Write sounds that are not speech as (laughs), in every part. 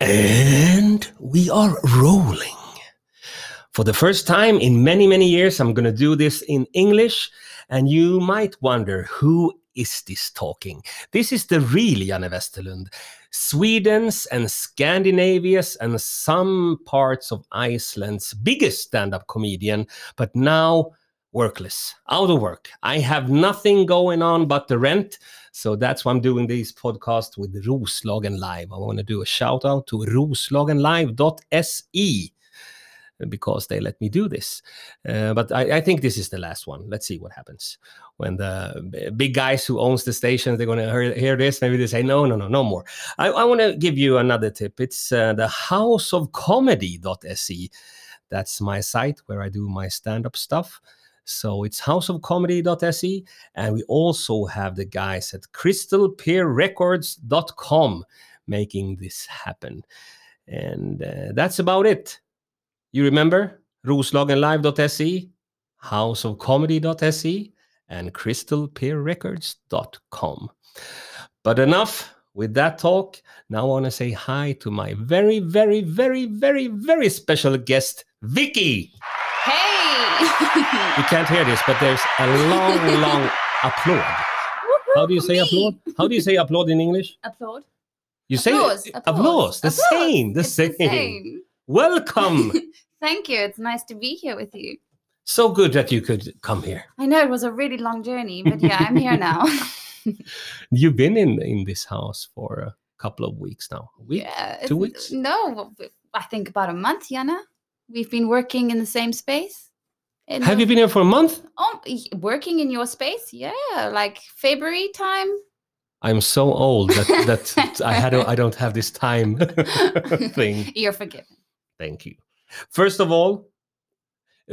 And we are rolling. For the first time in many, many years, I'm going to do this in English. And you might wonder who is this talking? This is the real Janne Westerlund, Sweden's and Scandinavia's and some parts of Iceland's biggest stand up comedian, but now workless, out of work. I have nothing going on but the rent. So that's why I'm doing this podcast with Roslagen Live. I want to do a shout out to roslagenlive.se because they let me do this. Uh, but I, I, think this is the last one. Let's see what happens when the big guys who owns the station they're going to hear, hear, this. Maybe they say no, no, no, no more. I, I want to give you another tip. It's uh, the houseofcomedy.se. That's my site where I do my stand-up stuff. So it's houseofcomedy.se. And we also have the guys at crystalpeerrecords.com making this happen. And uh, that's about it. You remember roslagenlive.se, houseofcomedy.se, and crystalpeerrecords.com. But enough with that talk. Now I want to say hi to my very, very, very, very, very special guest, Vicky. You can't hear this, but there's a long, long (laughs) applaud. How do you say applaud? How do you say applaud in English? Applaud. You say applause. applause. The applause. same. The same. the same. Welcome. (laughs) Thank you. It's nice to be here with you. So good that you could come here. I know it was a really long journey, but yeah, I'm here now. (laughs) You've been in in this house for a couple of weeks now. A week? Yeah, two weeks? No, I think about a month, Janne. We've been working in the same space. Have you been here for a month? Oh, working in your space? Yeah, like February time. I'm so old that that (laughs) I had I don't have this time (laughs) thing. You're forgiven. Thank you. First of all,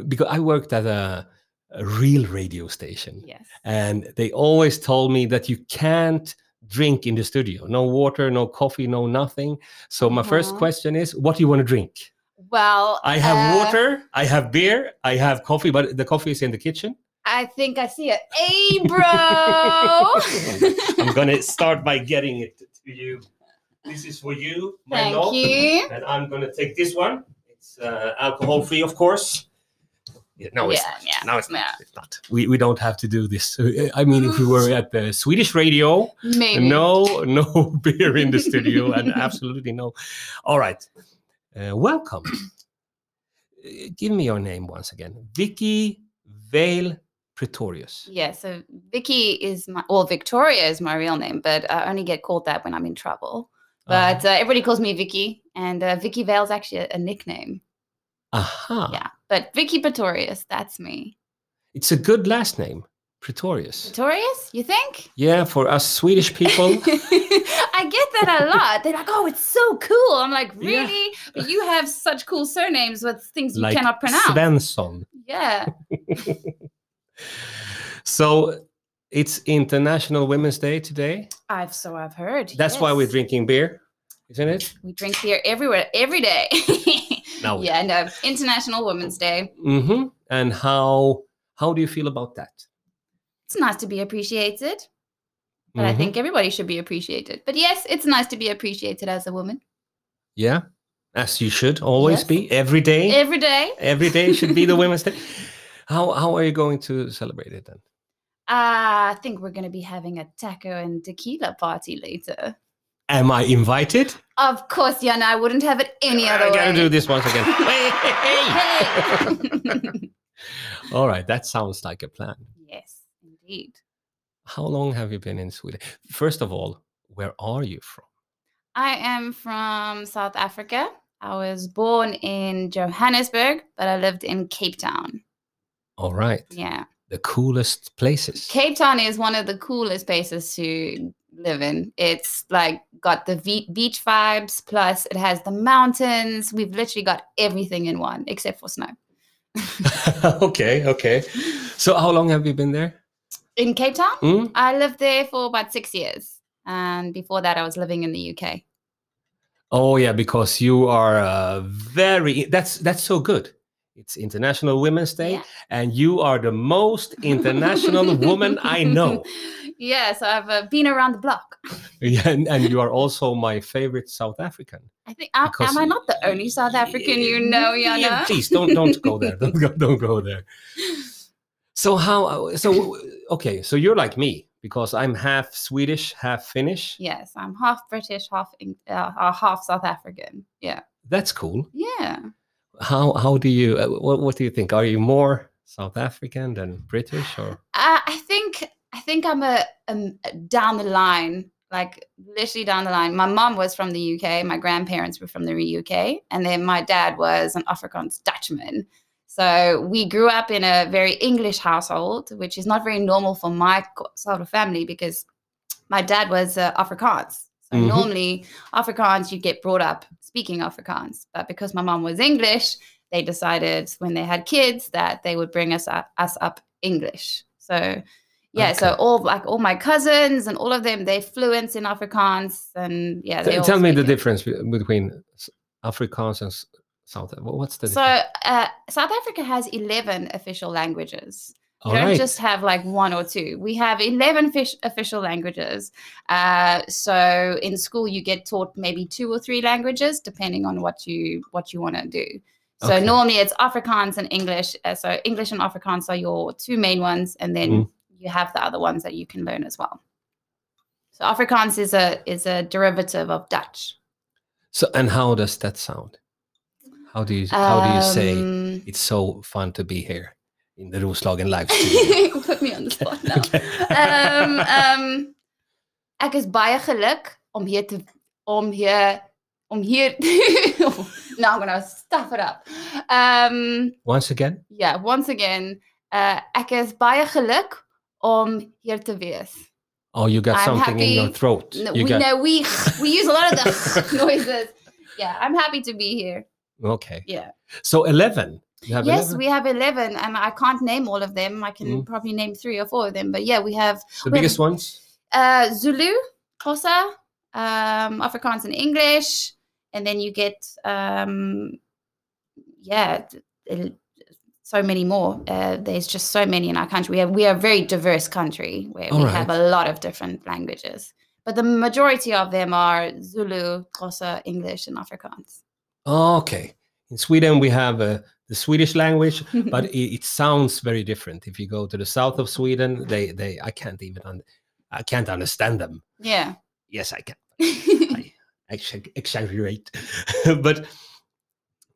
because I worked at a, a real radio station, yes. and they always told me that you can't drink in the studio no water no coffee no nothing so my uh-huh. first question is what do you want to drink well i have uh, water i have beer i have coffee but the coffee is in the kitchen i think i see it hey bro (laughs) i'm gonna (laughs) start by getting it to you this is for you my thank love. you and i'm gonna take this one it's uh, alcohol free, of course. Yeah, no, it's, yeah, yeah, no, it's, yeah. Not, it's not. We, we don't have to do this. I mean, if we were at the Swedish radio, Maybe. no, (laughs) no beer in the studio, and absolutely no. All right, uh, welcome. Give me your name once again, Vicky Vale Pretorius. Yeah, so Vicky is my, well, Victoria is my real name, but I only get called that when I'm in trouble. But uh, everybody calls me Vicky, and uh, Vicky Vale's actually a, a nickname. Aha. Uh-huh. Yeah, but Vicky Pretorius, that's me. It's a good last name, Pretorius. Pretorius, you think? Yeah, for us Swedish people. (laughs) I get that a lot. They're like, "Oh, it's so cool." I'm like, "Really?" Yeah. But you have such cool surnames with things you like cannot pronounce. Svensson. Yeah. (laughs) so it's International Women's Day today. I've so I've heard. That's yes. why we're drinking beer, isn't it? We drink beer everywhere, every day. (laughs) no. Yeah, no. International Women's Day. Mm-hmm. And how how do you feel about that? It's nice to be appreciated. But mm-hmm. I think everybody should be appreciated. But yes, it's nice to be appreciated as a woman. Yeah. As you should always yes. be. Every day. Every day. Every day should be the (laughs) Women's Day. How how are you going to celebrate it then? Uh, I think we're going to be having a taco and tequila party later. Am I invited? Of course, Jan. I wouldn't have it any other I way. I gotta do this once again. (laughs) hey, hey, hey. (laughs) All right, that sounds like a plan. Indeed. How long have you been in Sweden? First of all, where are you from? I am from South Africa. I was born in Johannesburg, but I lived in Cape Town. All right. Yeah the coolest places. Cape Town is one of the coolest places to live in. It's like got the beach vibes, plus it has the mountains. We've literally got everything in one, except for snow. (laughs) okay, okay. So, how long have you been there? In Cape Town? Mm? I lived there for about six years. And before that, I was living in the UK. Oh, yeah, because you are uh, very, that's, that's so good it's International Women's Day, yeah. and you are the most (laughs) international woman I know. (laughs) Yes, I've uh, been around the block. (laughs) Yeah, and, and you are also my favorite South African. I think am, am I not the only South African you know, Janne? Yeah, please don't don't go there. Don't go don't go there. So how? So okay. So you're like me because I'm half Swedish, half Finnish. Yes, I'm half British, half uh, uh, half South African. Yeah, That's cool. yeah. How how do you? Uh, what what do you think? Are you more South African than British or? Uh, I think I think I'm a, um down the line, like literally down the line. My mom was from the UK. My grandparents were from the UK, and then my dad was an Afrikaans Dutchman. So we grew up in a very English household, which is not very normal for my sort of family because my dad was uh, Afrikaans. So Mhm. normally Afrikaans, you get brought up speaking Afrikaans, but because my mom was English, they decided when they had kids that they would bring us up, us up English. So yeah, so all like all my cousins and all of them, they're fluent in Afrikaans, and yeah. T- they all tell me the it. difference between Afrikaans and South. wha- What's the So uh, South Africa has eleven official languages. We All don't right. just have like one or two. We have 11 fish, official languages. Uh, so in school, you get taught maybe two or three languages, depending on what you what you want to do. So Okay. normally it's Afrikaans and English. Uh, so English and Afrikaans are your two main ones, and then Mm. you have the other ones that you can learn as well. So Afrikaans is a is a derivative of Dutch. So and how does that sound? How do you how do you say Um, it's so fun to be here in the Roslagen live (laughs) studio? (laughs) Put me on the spot now. Okay. um, (laughs) um, ek is baie geluk om hier te om hier om hier now I'm gonna stuff it up. Um, Once again, yeah, once again, uh, ek is baie geluk om hier te wees. oh, you got I'm something in your happy- throat. No, you we got know we we use a lot of the noises. Yeah, I'm happy to be here. Okay. Yeah. So eleven. Have yes, 11? we have 11 and I can't name all of them. I can Mm. probably name 3 or 4 of them, but yeah, we have the we have- biggest ones. uh, Zulu, Xhosa, um, Afrikaans and English, and then you get um, yeah, so many more. Uh, there's just so many in our country. We have we are a very diverse country where we All have a lot of different languages, but the majority of them are Zulu, Xhosa, English, and Afrikaans. Okay. In Sweden, we have uh, the Swedish language, (laughs) but it, it sounds very different. If you go to the south of Sweden, they they I can't even un- I can't understand them. yeah. Yes, I can. (laughs) I ex- exaggerate, (laughs) but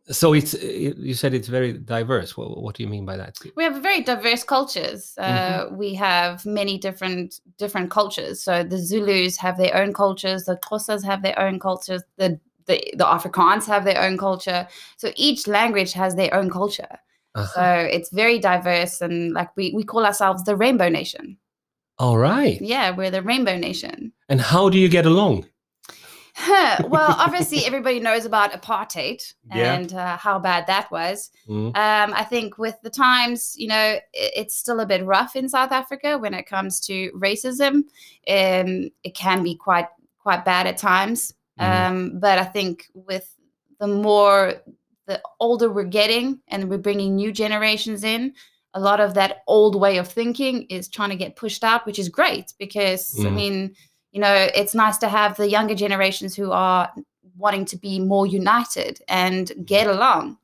so it's you said it's very diverse. What, what do you mean by that? we have very diverse cultures uh, Mhm. we have many different different cultures so the zulus have their own cultures the xhosas have their own cultures the the, the afrikaans have their own culture so each language has their own culture Uh-huh. so it's very diverse and like we, we call ourselves the rainbow nation All right. yeah we're the rainbow nation And how do you get along? Huh, (laughs) well obviously everybody knows about apartheid Yeah. and uh, how bad that was Mm, um, I think with the times, you know, i- it's still a bit rough in South Africa when it comes to racism. Um, it can be quite quite bad at times. Mhm. Um, but I think with the more the older we're getting and we're bringing new generations in, a lot of that old way of thinking is trying to get pushed out, which is great because I Mm. mean, you know, it's nice to have the younger generations who are wanting to be more united and get along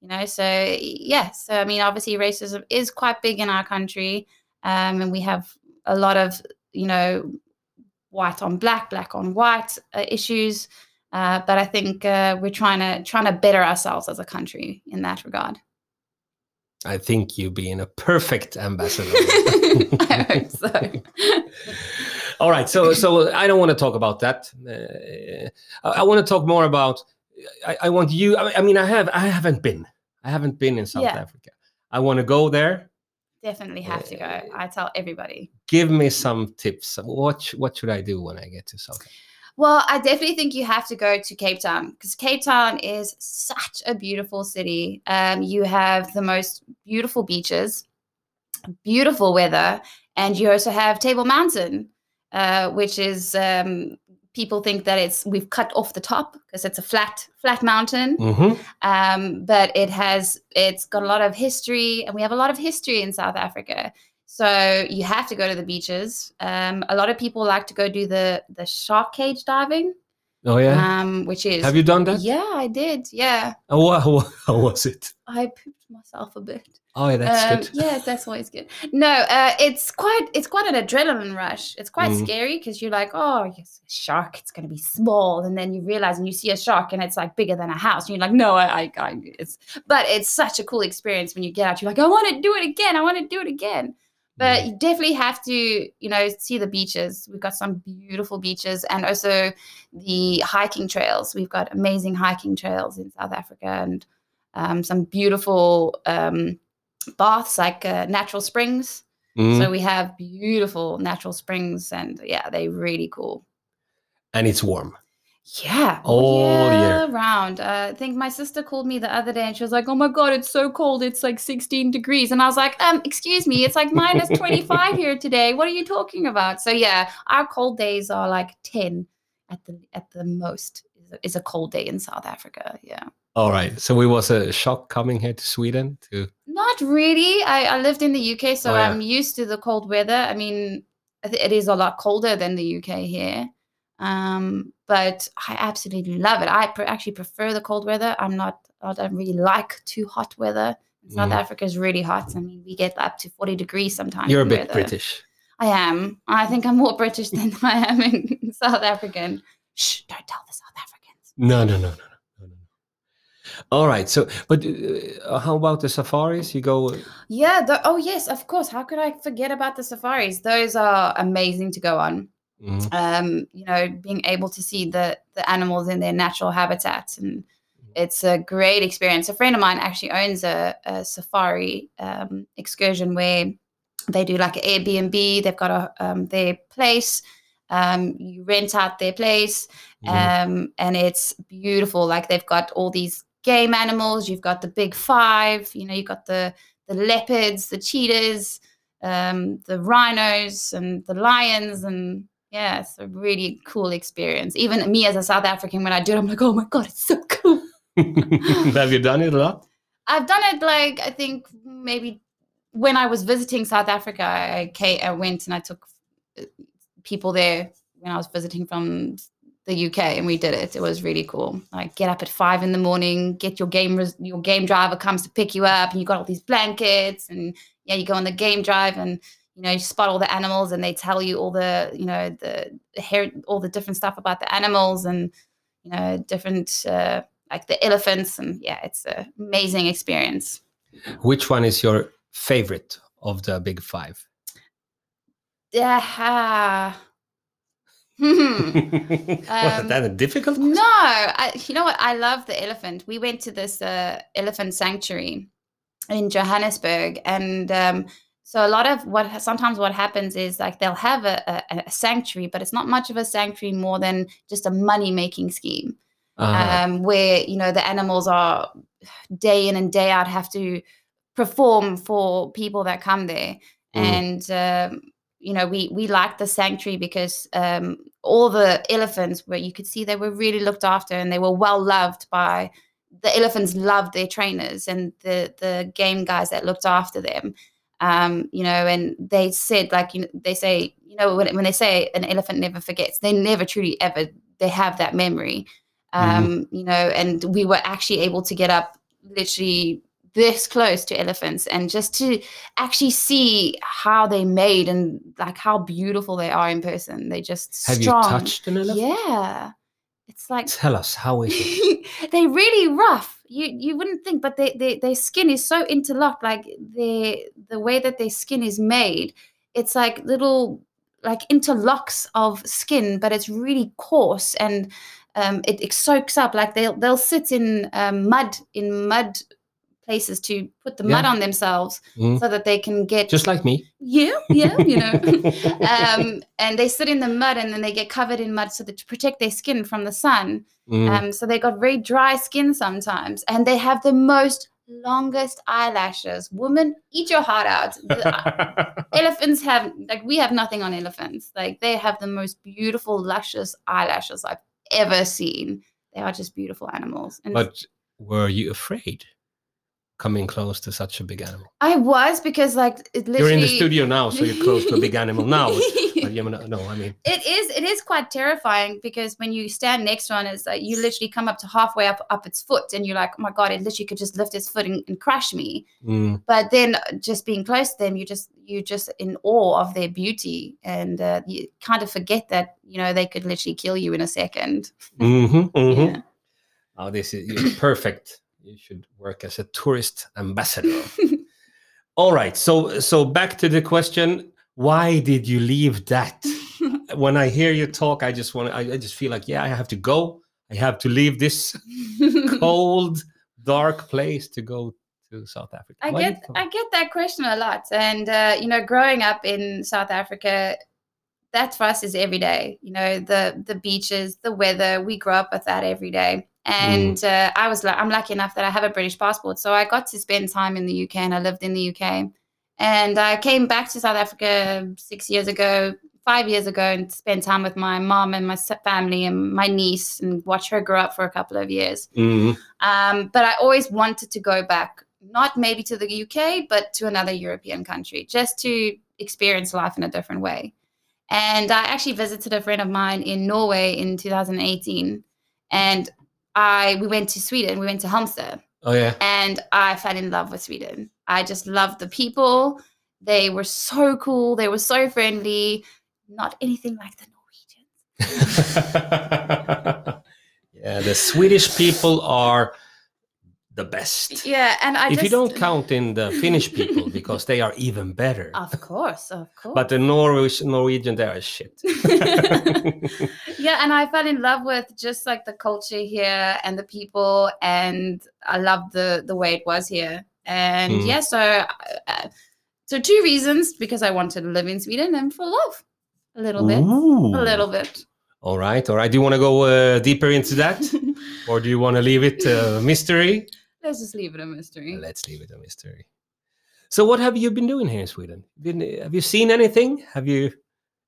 you know so yeah so i mean obviously racism is quite big in our country um, and we have a lot of you know white on black black on white uh, issues uh, but i think uh, we're trying to trying to better ourselves as a country in that regard I think you being a perfect ambassador. (laughs) i hope so (laughs) All right, so so I don't want to talk about that. Uh, I, I want to talk more about. I, I want you. I, I mean, I have. I haven't been. I haven't been in South Yeah. Africa. I want to go there. Definitely have to go i tell everybody Give me some tips. What what should I do when I get to South? Well, I definitely think you have to go to Cape Town because Cape Town is such a beautiful city. Um, you have the most beautiful beaches, beautiful weather, and you also have Table Mountain, uh, which is um, people think that it's we've cut off the top because it's a flat flat mountain, Mhm. um, but it has it's got a lot of history, and we have a lot of history in South Africa. So you have to go to the beaches. Um, a lot of people like to go do the the shark cage diving, Oh yeah. um, which is Have you done that? Yeah, I did. Yeah, Oh, wow. How was it? I pooped myself a bit. Oh, yeah, that's um, good. Yes, that's always good. No, uh, it's quite it's quite an adrenaline rush. It's quite Mm. scary because you're like, oh, yes, a shark. It's going to be small, and then you realize and you see a shark and it's like bigger than a house, and you're like, no, I, I, I it's. But it's such a cool experience when you get out. You're like, I want to do it again. I want to do it again. But Mm. you definitely have to, you know, see the beaches. We've got some beautiful beaches and also the hiking trails. We've got amazing hiking trails in South Africa and um, some beautiful um, baths like uh, natural springs. Mm. So we have beautiful natural springs and yeah, they're really cool. and it's warm. Yeah, All year. round. Uh, I think my sister called me the other day and she was like, "Oh my god, it's so cold! It's like 16 degrees." And I was like, "Um, excuse me, it's like (laughs) minus 25 here today. What are you talking about?" So yeah, our cold days are like 10 at the at the most. Is a, cold day in South Africa. Yeah, All right. So it was a shock coming here to Sweden to. not really. I, I lived in the UK, so Oh, yeah. I'm used to the cold weather. I mean, it is a lot colder than the UK here. Um, but I absolutely love it. I pre- actually prefer the cold weather. I'm not, I don't really like too hot weather. South Mm. Africa is really hot. I mean, we get up to 40 degrees sometimes. You're a bit weather. British. I am. I think I'm more British than (laughs) I am in South African. Shh, don't tell the South Africans. No, no, no, no, no, no, no. All right. So, but uh, how about the safaris? You go. Yeah. The, oh, yes, of course. How could I forget about the safaris? Those are amazing to go on. Mhm. um, you know, being able to see the the animals in their natural habitats, and it's a great experience. A friend of mine actually owns a, a safari um, excursion where they do like an Airbnb. They've got a um, their place. Um, you rent out their place, Mhm. um, and it's beautiful. Like they've got all these game animals. You've got the big five. You know, you've got the the leopards, the cheetahs, um, the rhinos, and the lions, and yeah, it's a really cool experience. Even me as a South African, when I do it, I'm like, oh my god, it's so cool. (laughs) (laughs) Have you done it a lot? I've done it like I think maybe when I was visiting South Africa, I, I went and I took people there when I was visiting from the UK, and we did it. It was really cool. Like get up at five in the morning, get your game res- your game driver comes to pick you up, and you got all these blankets, and yeah, you go on the game drive and. You know, you spot all the animals, and they tell you all the, you know, the hair, all the different stuff about the animals, and you know, different uh, like the elephants, and yeah, it's an amazing experience. Which one is your favorite of the big five? Yeah. Hmm. (laughs) was Um, that a difficult question? no, I, you know what? I love the elephant. We went to this uh, elephant sanctuary in Johannesburg, and um, so a lot of what sometimes what happens is like they'll have a, a, a sanctuary, but it's not much of a sanctuary more than just a money making scheme. Ah, um, where you know the animals are day in and day out have to perform for people that come there Mm. and um, you know we we like the sanctuary because um, all the elephants where you could see they were really looked after and they were well loved by the elephants loved their trainers and the the game guys that looked after them. Um, you know and they said like you know they say you know when, when they say an elephant never forgets they never truly ever they have that memory. Um, you know and we were actually able to get up literally this close to elephants and just to actually see how they made and like how beautiful they are in person they just have strong you touched an elephant? yeah it's like Tell us how is it? (laughs) they're really rough. You you wouldn't think, but they, they their skin is so interlocked. Like the the way that their skin is made, it's like little like interlocks of skin, but it's really coarse and um, it, it soaks up. Like they'll they'll sit in um, mud in mud places to put the mud on themselves Mm. so that they can get Just like me. yeah yeah you know (laughs) um, and they sit in the mud and then they get covered in mud so that to protect their skin from the sun Mm. um, so they got very dry skin sometimes, and they have the most longest eyelashes. Woman, eat your heart out. The (laughs) elephants have like we have nothing on elephants. Like they have the most beautiful, luscious eyelashes I've ever seen. They are just beautiful animals. And but were you afraid coming close to such a big animal? I was because like it literally You're in the studio now, so you're close to a big animal now. (laughs) But yeah, no, no, I mean, it is it is quite terrifying because when you stand next to one it's like you literally come up to halfway up up its foot and you're like oh my god it literally could just lift its foot and, and crush me mm, but then uh, just being close to them you just you just in awe of their beauty and uh, you kind of forget that you know they could literally kill you in a second mhm, mhm. (laughs) yeah. Oh, this is perfect. You should work as a tourist ambassador. (laughs) All right. So so back to the question, why did you leave that? (laughs) when I hear you talk, I just want to, I, I just feel like, yeah, I have to go. I have to leave this (laughs) cold, dark place to go to South Africa. I Why get? I get that question a lot, and uh, you know, growing up in South Africa, that for us is every day. You know, the the beaches, the weather. We grow up with that every day. And uh, I was like, I'm lucky enough that I have a British passport, so I got to spend time in the UK, and I lived in the UK. And I came back to South Africa six years ago, five years ago, and spent time with my mom and my family and my niece, and watch her grow up for a couple of years. Mhm. Um, but I always wanted to go back, not maybe to the UK, but to another European country, just to experience life in a different way. And I actually visited a friend of mine in Norway in 2018, and I we went to Sweden. We went to Halmstad, Oh yeah. and I fell in love with Sweden. I just loved the people. They were so cool. They were so friendly. Not anything like the Norwegians. (laughs) yeah, the Swedish people are the best. Yeah, and I if just you don't count in the Finnish people, because they are even better. (laughs) of course, of course. But the Norwich, Norwegian, they are shit. (laughs) (laughs) yeah and i fell in love with just like the culture here and the people and i loved the the way it was here and Mm. yeah so uh, so two reasons because i wanted to live in sweden and for love a little bit Ooh. a little bit All right, all right. Do you want to go uh, deeper into that, or do you want to leave it uh, mystery? Let's just leave it a mystery Let's leave it a mystery. So, what have you been doing here in Sweden? Been, have you seen anything? Have you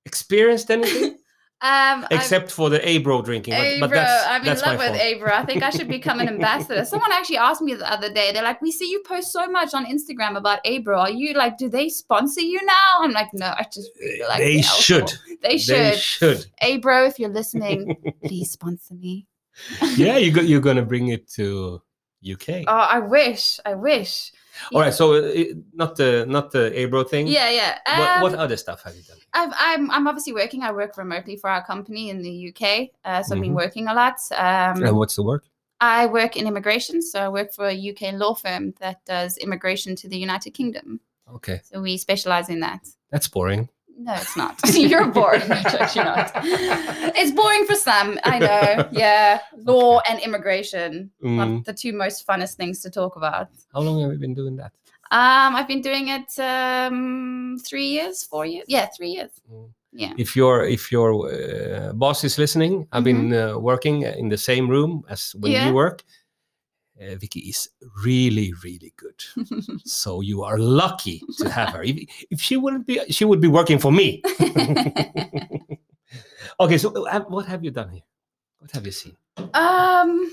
experienced anything (laughs) um except for the Abro drinking? But, but that's I'm in that's my love with. Abro. I think I should become an ambassador. (laughs) Someone actually asked me the other day. They're like, "We see you post so much on Instagram about Abro. Are you like, do they sponsor you now?" I'm like, "No, I just feel like they the should. They should. They should. Abro, if you're listening, (laughs) please sponsor me. yeah, you go, you're gonna bring it to UK. Oh, I wish. I wish. All right. So, uh, not the not the Abro thing. Yeah, yeah. What, what Um, other stuff have you done? I've, I'm I'm obviously working. I work remotely for our company in the UK, uh, so I've been Mhm. working a lot. Um, and what's the work? I work in immigration, so I work for a UK law firm that does immigration to the United Kingdom. Okay, So we specialize in that. that's boring. No, it's not. (laughs) You're boring. It's actually not. It's boring for some, I know. (laughs) Yeah, law and immigration. Mm. the two most funnest things to talk about. How long have you been doing that? Um, I've been doing it um three years, four years. Yeah, three years. Mm. Yeah. If your if your uh, boss is listening, I've been uh, working in the same room as when Yeah. you work. Uh, Vicky is really, really good. (laughs) so you are lucky to have her. If, if she wouldn't be, she would be working for me. (laughs) okay, so uh, what have you done here? What have you seen? um,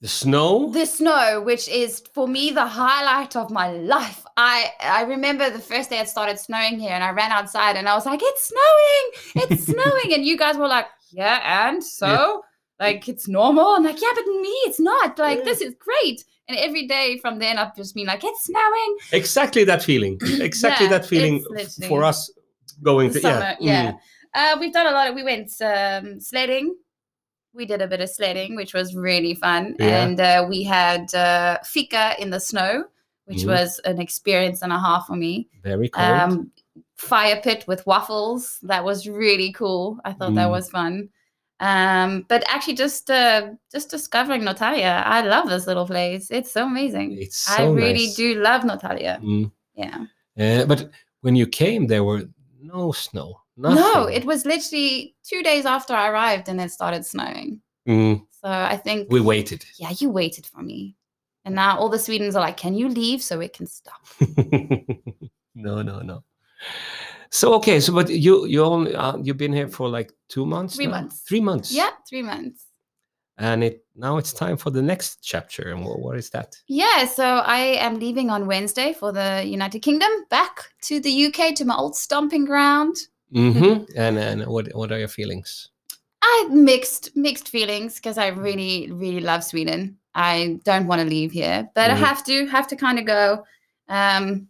The snow. the snow, which is for me the highlight of my life. I I remember the first day it started snowing here, and I ran outside and I was like, "It's snowing! It's (laughs) snowing!" And you guys were like, "Yeah, and so." Like it's normal. I'm like, yeah, but me, it's not. Like Yeah. this is great. And every day from then, I've just been like, it's snowing. exactly that feeling. (clears throat) Exactly Yeah, that feeling for us going to Summer, yeah. yeah. mm. Uh, we've done a lot of. We went um, sledding. We did a bit of sledding, which was really fun, Yeah. and uh, we had uh, fika in the snow, which Mhm. was an experience and a half for me. Very cold. Um, fire pit with waffles. That was really cool. I thought that Mm. was fun. Um, but actually, just uh, just discovering Norrtälje, I love this little place. It's so amazing. it's so I really nice. do love Norrtälje. Mm. Yeah. Uh, but when you came, there were no snow. Nothing. No, it was literally two days after I arrived and it started snowing. Mm, So I think, we waited. yeah, you waited for me. And now all the Swedens are like, can you leave so it can stop? (laughs) no, no, no. So okay, so but you you only uh, you've been here for like two months. Three now? months. Three months. Yeah, three months. and it now it's time for the next chapter. And what, what is that? Yeah, so I am leaving on Wednesday for the United Kingdom, back to the UK to my old stomping ground. Mm-hmm. (laughs) and and what what are your feelings? I mixed mixed feelings because I really really love Sweden. I don't want to leave here, but Mhm. I have to have to kind of go. Um,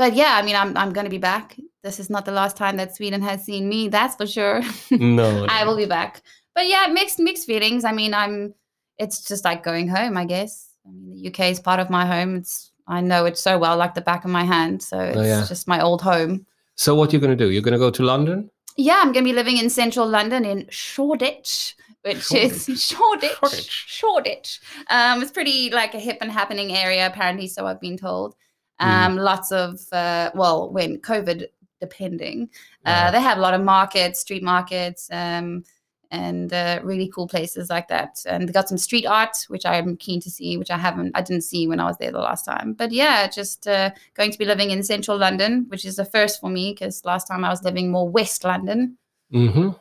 but yeah, I mean, I'm I'm going to be back. This is not the last time that Sweden has seen me. That's for sure. (laughs) No, I will be back. But yeah, mixed mixed feelings. I mean, I'm. It's just like going home, I guess. I mean, the UK is part of my home. It's I know it so well, like the back of my hand. So it's Oh, yeah. just my old home. So what you're gonna do? You're gonna go to London? Yeah, I'm going to be living in central London in Shoreditch, which is (laughs) Shoreditch. Shoreditch. Shoreditch. Um, it's pretty like a hip and happening area, apparently, so I've been told. Um, Mhm. Lots of, uh, well, when COVID, depending, uh, Uh, they have a lot of markets, street markets, um, and uh, really cool places like that. And they got some street art, which I'm keen to see, which I haven't, I didn't see when I was there the last time. But yeah, just uh, going to be living in central London, which is a first for me because last time I was living more West London. mhm.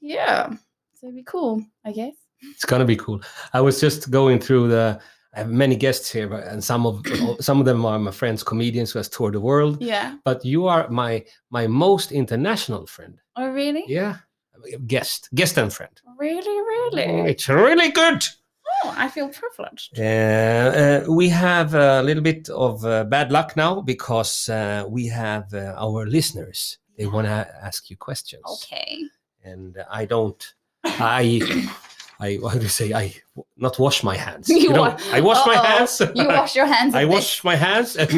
Yeah, so it'd be cool, I guess. It's gonna be cool. I was just going through the. I have many guests here, but- and some of (coughs) some of them are my friends, comedians who has toured the world. Yeah. But you are my my most international friend. Oh, really? Yeah, guest, guest and friend. Really, really? It's really good. Oh, I feel privileged. Uh, uh, we have a little bit of uh, bad luck now because uh, we have uh, our listeners. They want to ask you questions. Okay. And I don't. I. (coughs) I (laughs) what do you say? I not wash my hands. (laughs) You know, wa- I wash my Uh-oh. hands. You wash your hands. (laughs) I wash my hands. And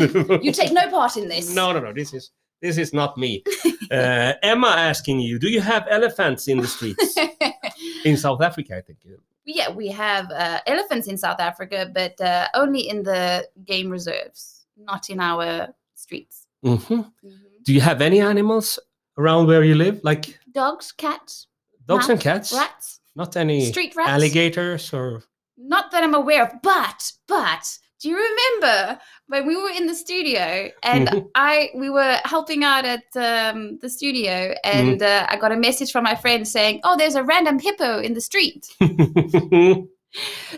You take no part in this. No, no, no. This is this is not me. Uh, Emma asking you: Do you have elephants in the streets in South Africa? I think. yeah, we have uh, elephants in South Africa, but uh, only in the game reserves, not in our streets. hmm Do you have any animals around where you live, like Dogs, cats, dogs and cats? rats, Not any street rats. alligators or Not that I'm aware of, but but do you remember when we were in the studio and Mhm. I we were helping out at um, the studio and uh, I got a message from my friend saying, "Oh, there's a random hippo in the street." (laughs)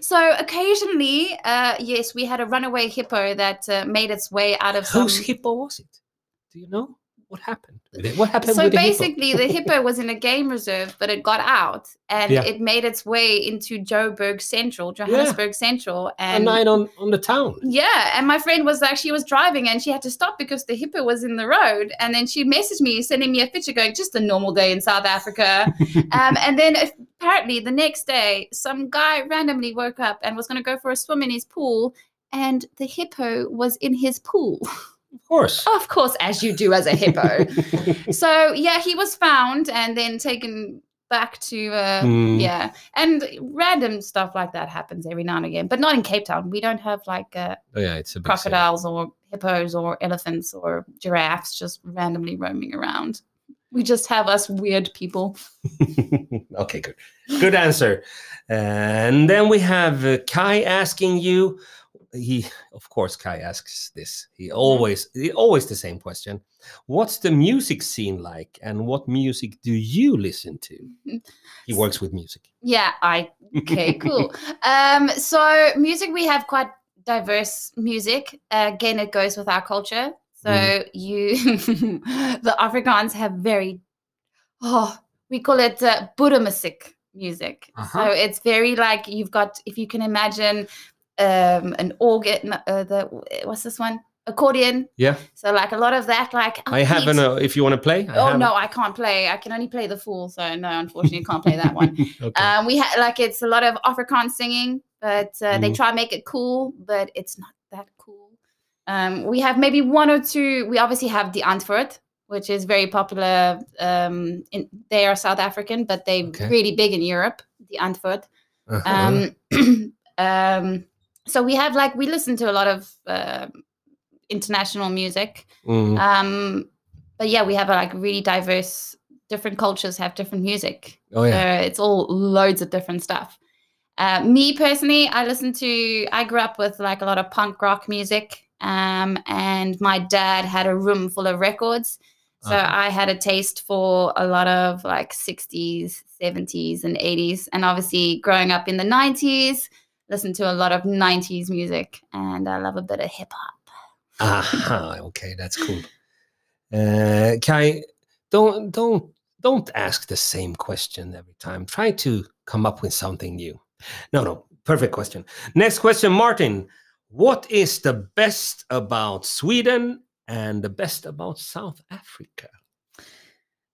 So occasionally, uh, yes, we had a runaway hippo that uh, made its way out of some. whose hippo was it? Do you know what happened? with it? What happened so with the hippo? basically, the hippo was in a game reserve, but it got out and Yeah. it made its way into Joburg Central, Johannesburg Central, a and night on on the town. Yeah, and my friend was like, she was driving and she had to stop because the hippo was in the road. And then she messaged me, sending me a picture, going, just a normal day in South Africa. (laughs) um, and then apparently the next day, some guy randomly woke up and was going to go for a swim in his pool, and the hippo was in his pool. (laughs) Of course. of course, as you do as a hippo. (laughs) so yeah, he was found and then taken back to uh, Hmm. yeah, and random stuff like that happens every now and again, but not in Cape Town. We don't have like. Uh, Oh yeah, it's a big city. crocodiles or hippos or elephants or giraffes just randomly roaming around. We just have us weird people. (laughs) okay, good. Good answer. And then we have uh, Kai asking you. He, of course, Kai asks this. He always, he, always the same question. What's the music scene like, and what music do you listen to? He (laughs) works with music. Yeah, I okay, (laughs) cool. Um, so music we have quite diverse music. again, it goes with our culture. So Mhm. you, (laughs) the Afrikaans have very, oh, we call it uh, Boeremusiek music. So Uh-huh. it's very like you've got, if you can imagine, um, an organ. Uh, the what's this one? Accordion. Yeah, So like a lot of that, like I have upbeat- an. Uh, if you want to play. I Oh have- no, I can't play. I can only play the fool. So no, unfortunately, can't play that one. (laughs) okay. Um, we had like it's a lot of Afrikaans singing, but uh, they Mhm. try and make it cool, but it's not that cool. Um, we have maybe one or two. We obviously have Die Antwoord, which is very popular. Um, in, they are South African, but they're Okay. really big in Europe. Die Antwoord. Uh-huh. Um, (clears throat) um, so we have like we listen to a lot of uh, international music. Mm, Um, but yeah, we have a like really diverse. Different cultures have different music. oh yeah. So it's all loads of different stuff. Uh, me personally, I listen to. I grew up with like a lot of punk rock music, um, and my dad had a room full of records. So Uh-huh. I had a taste for a lot of like 60s, 70s, and 80s. And obviously, growing up in the 90s, listened to a lot of 90s music. And I love a bit of hip hop. Aha, (laughs) okay, that's cool. Uh, Kai, don't don't don't ask the same question every time. Try to come up with something new. No, no, perfect question. Next question, Martin. What is the best about Sweden and the best about South Africa?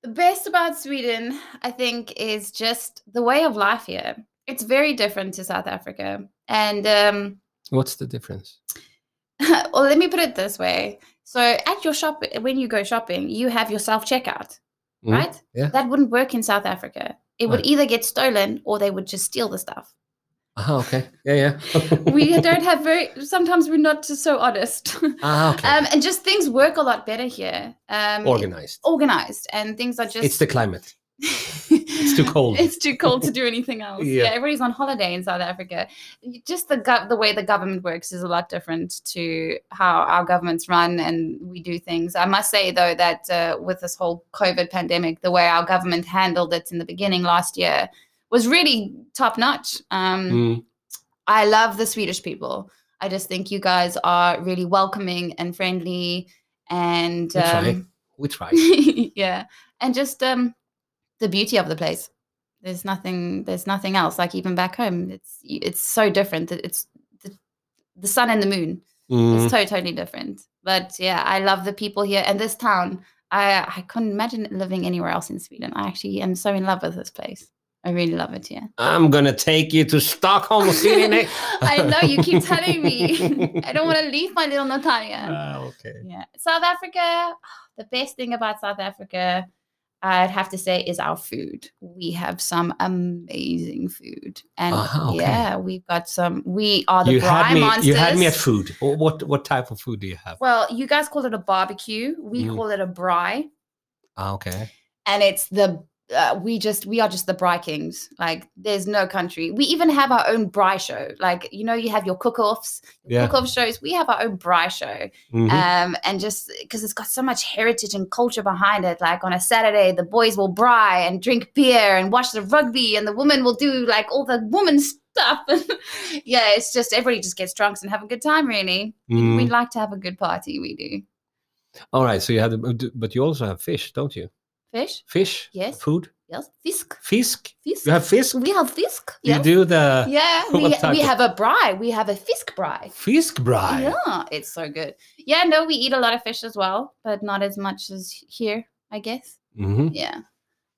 The best about Sweden, I think, is just the way of life here. It's very different to South Africa. And um, What's the difference? (laughs) well, let me put it this way. So at your shop, when you go shopping, you have your self checkout, Mhm, right? yeah. That wouldn't work in South Africa. It would either get stolen or they would just steal the stuff. Ah, okay. Yeah, yeah. (laughs) We don't have very. Sometimes we're not so honest. ah, okay. um, and just things work a lot better here. Um, Organized. organized, and things are just. It's the climate. It's too cold. it's too cold to do (laughs) anything else. Yeah. yeah. everybody's on holiday in South Africa. Just the gov- the way the government works is a lot different to how our governments run and we do things. I must say though that uh, with this whole COVID pandemic, the way our government handled it in the beginning last year was really top notch. Um, Mm, I love the Swedish people. I just think you guys are really welcoming and friendly, and We try. um, we try. (laughs) yeah, and just um, the beauty of the place. There's nothing. There's nothing else. Like even back home, it's it's so different. that It's the, the sun and the moon. Mm, It's to- totally different. But yeah, I love the people here and this town. I I couldn't imagine living anywhere else in Sweden. I actually am so in love with this place. I really love it here. I'm gonna take you to Stockholm (laughs) next. I know you keep telling me. (laughs) I don't want to leave my little Norrtälje. Ah, okay. Yeah. South Africa, the best thing about South Africa, I'd have to say, is our food. We have some amazing food. And Ah, okay. yeah, we've got some, we are the You had me. monsters. You had me at food. What what type of food do you have? Well, you guys call it a barbecue. We Mm. call it a braai. Ah, okay. And it's the, uh, we just, we are just the braai kings. Like, there's no country. We even have our own braai show. Like, you know, you have your cook offs, Yeah. cook off shows. We have our own braai show. Mhm. um, and just because it's got so much heritage and culture behind it. Like on a Saturday, the boys will braai and drink beer and watch the rugby, and the women will do like all the woman stuff. (laughs) yeah, it's just everybody just gets drunk and have a good time. Really, Mm. we like to have a good party. We do All right. So you have, the, but you also have fish, don't you? Fish. Fish. Yes. Food. Yes, fisk. Fisk. Fisk. You have fisk. We have fisk. You do the Yeah, (laughs) we, we have a braai. We have a fisk braai. fisk braai. Yeah, it's so good. Yeah, no, we eat a lot of fish as well, but not as much as here, I guess. hmm Yeah.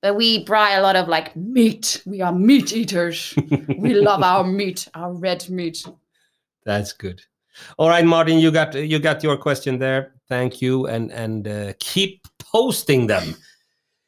But we braai a lot of like meat. We are meat eaters. (laughs) we love our meat, our red meat. That's good. All right, Martin, you got you got your question there. Thank you, and and uh, keep posting them.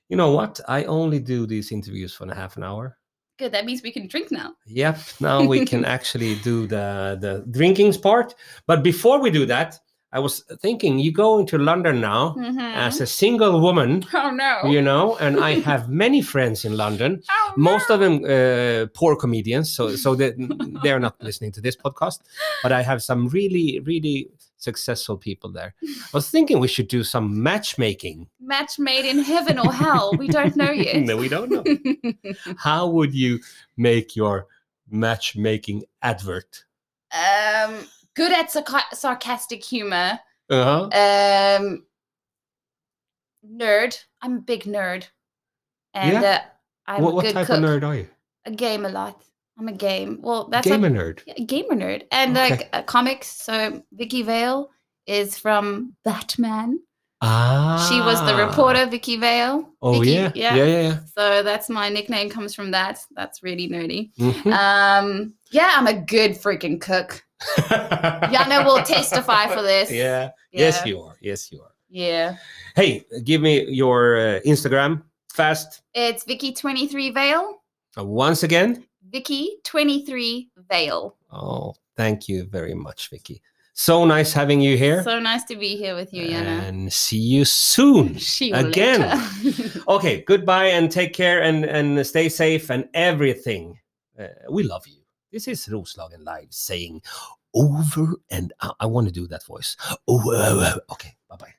You know what? I only do these interviews for a half an hour. Good. That means we can drink now. Yep. Now we can (laughs) actually do the the drinkings part. But before we do that, I was thinking you go into London now Mhm. as a single woman, oh no. you know, and I (laughs) have many friends in London. Oh, Most no. of them uh, poor comedians, so so they (laughs) they're not listening to this podcast. But I have some really really successful people there. I was thinking we should do some matchmaking. match made in heaven or hell. We don't know (laughs) yet. no, we don't know. (laughs) How would you make your matchmaking advert? um, good at sarca- sarcastic humor. Uh-huh. Um, nerd. I'm a big nerd, and uh, I'm What, a what type cook. of nerd are you? I game a lot. I'm a game. Well, that's Gamer a, nerd. yeah, gamer nerd, and Okay. like uh, comics. So Vicky Vale is from Batman. Ah. She was the reporter, Vicky Vale. Oh Vicky, yeah. yeah. Yeah, yeah, So that's my nickname comes from that. That's really nerdy. yeah. Mhm. Um, yeah, I'm a good freaking cook. (laughs) Janne will testify for this. Yeah. Yes, you are. Yes, you are. Yeah. Hey, give me your uh, Instagram fast. It's Vicky23 Vale. Uh, once again. Vicky23 Vale. Oh, thank you very much, Vicky. So nice having you here. So nice to be here with you, Janne. and see you soon. (laughs) See you again. (laughs) (laughs) Okay, goodbye and take care and, and stay safe and everything. Uh, we love you. This is Roslagen Live saying over and I, I want to do that voice. Oh, uh, uh, okay, bye bye.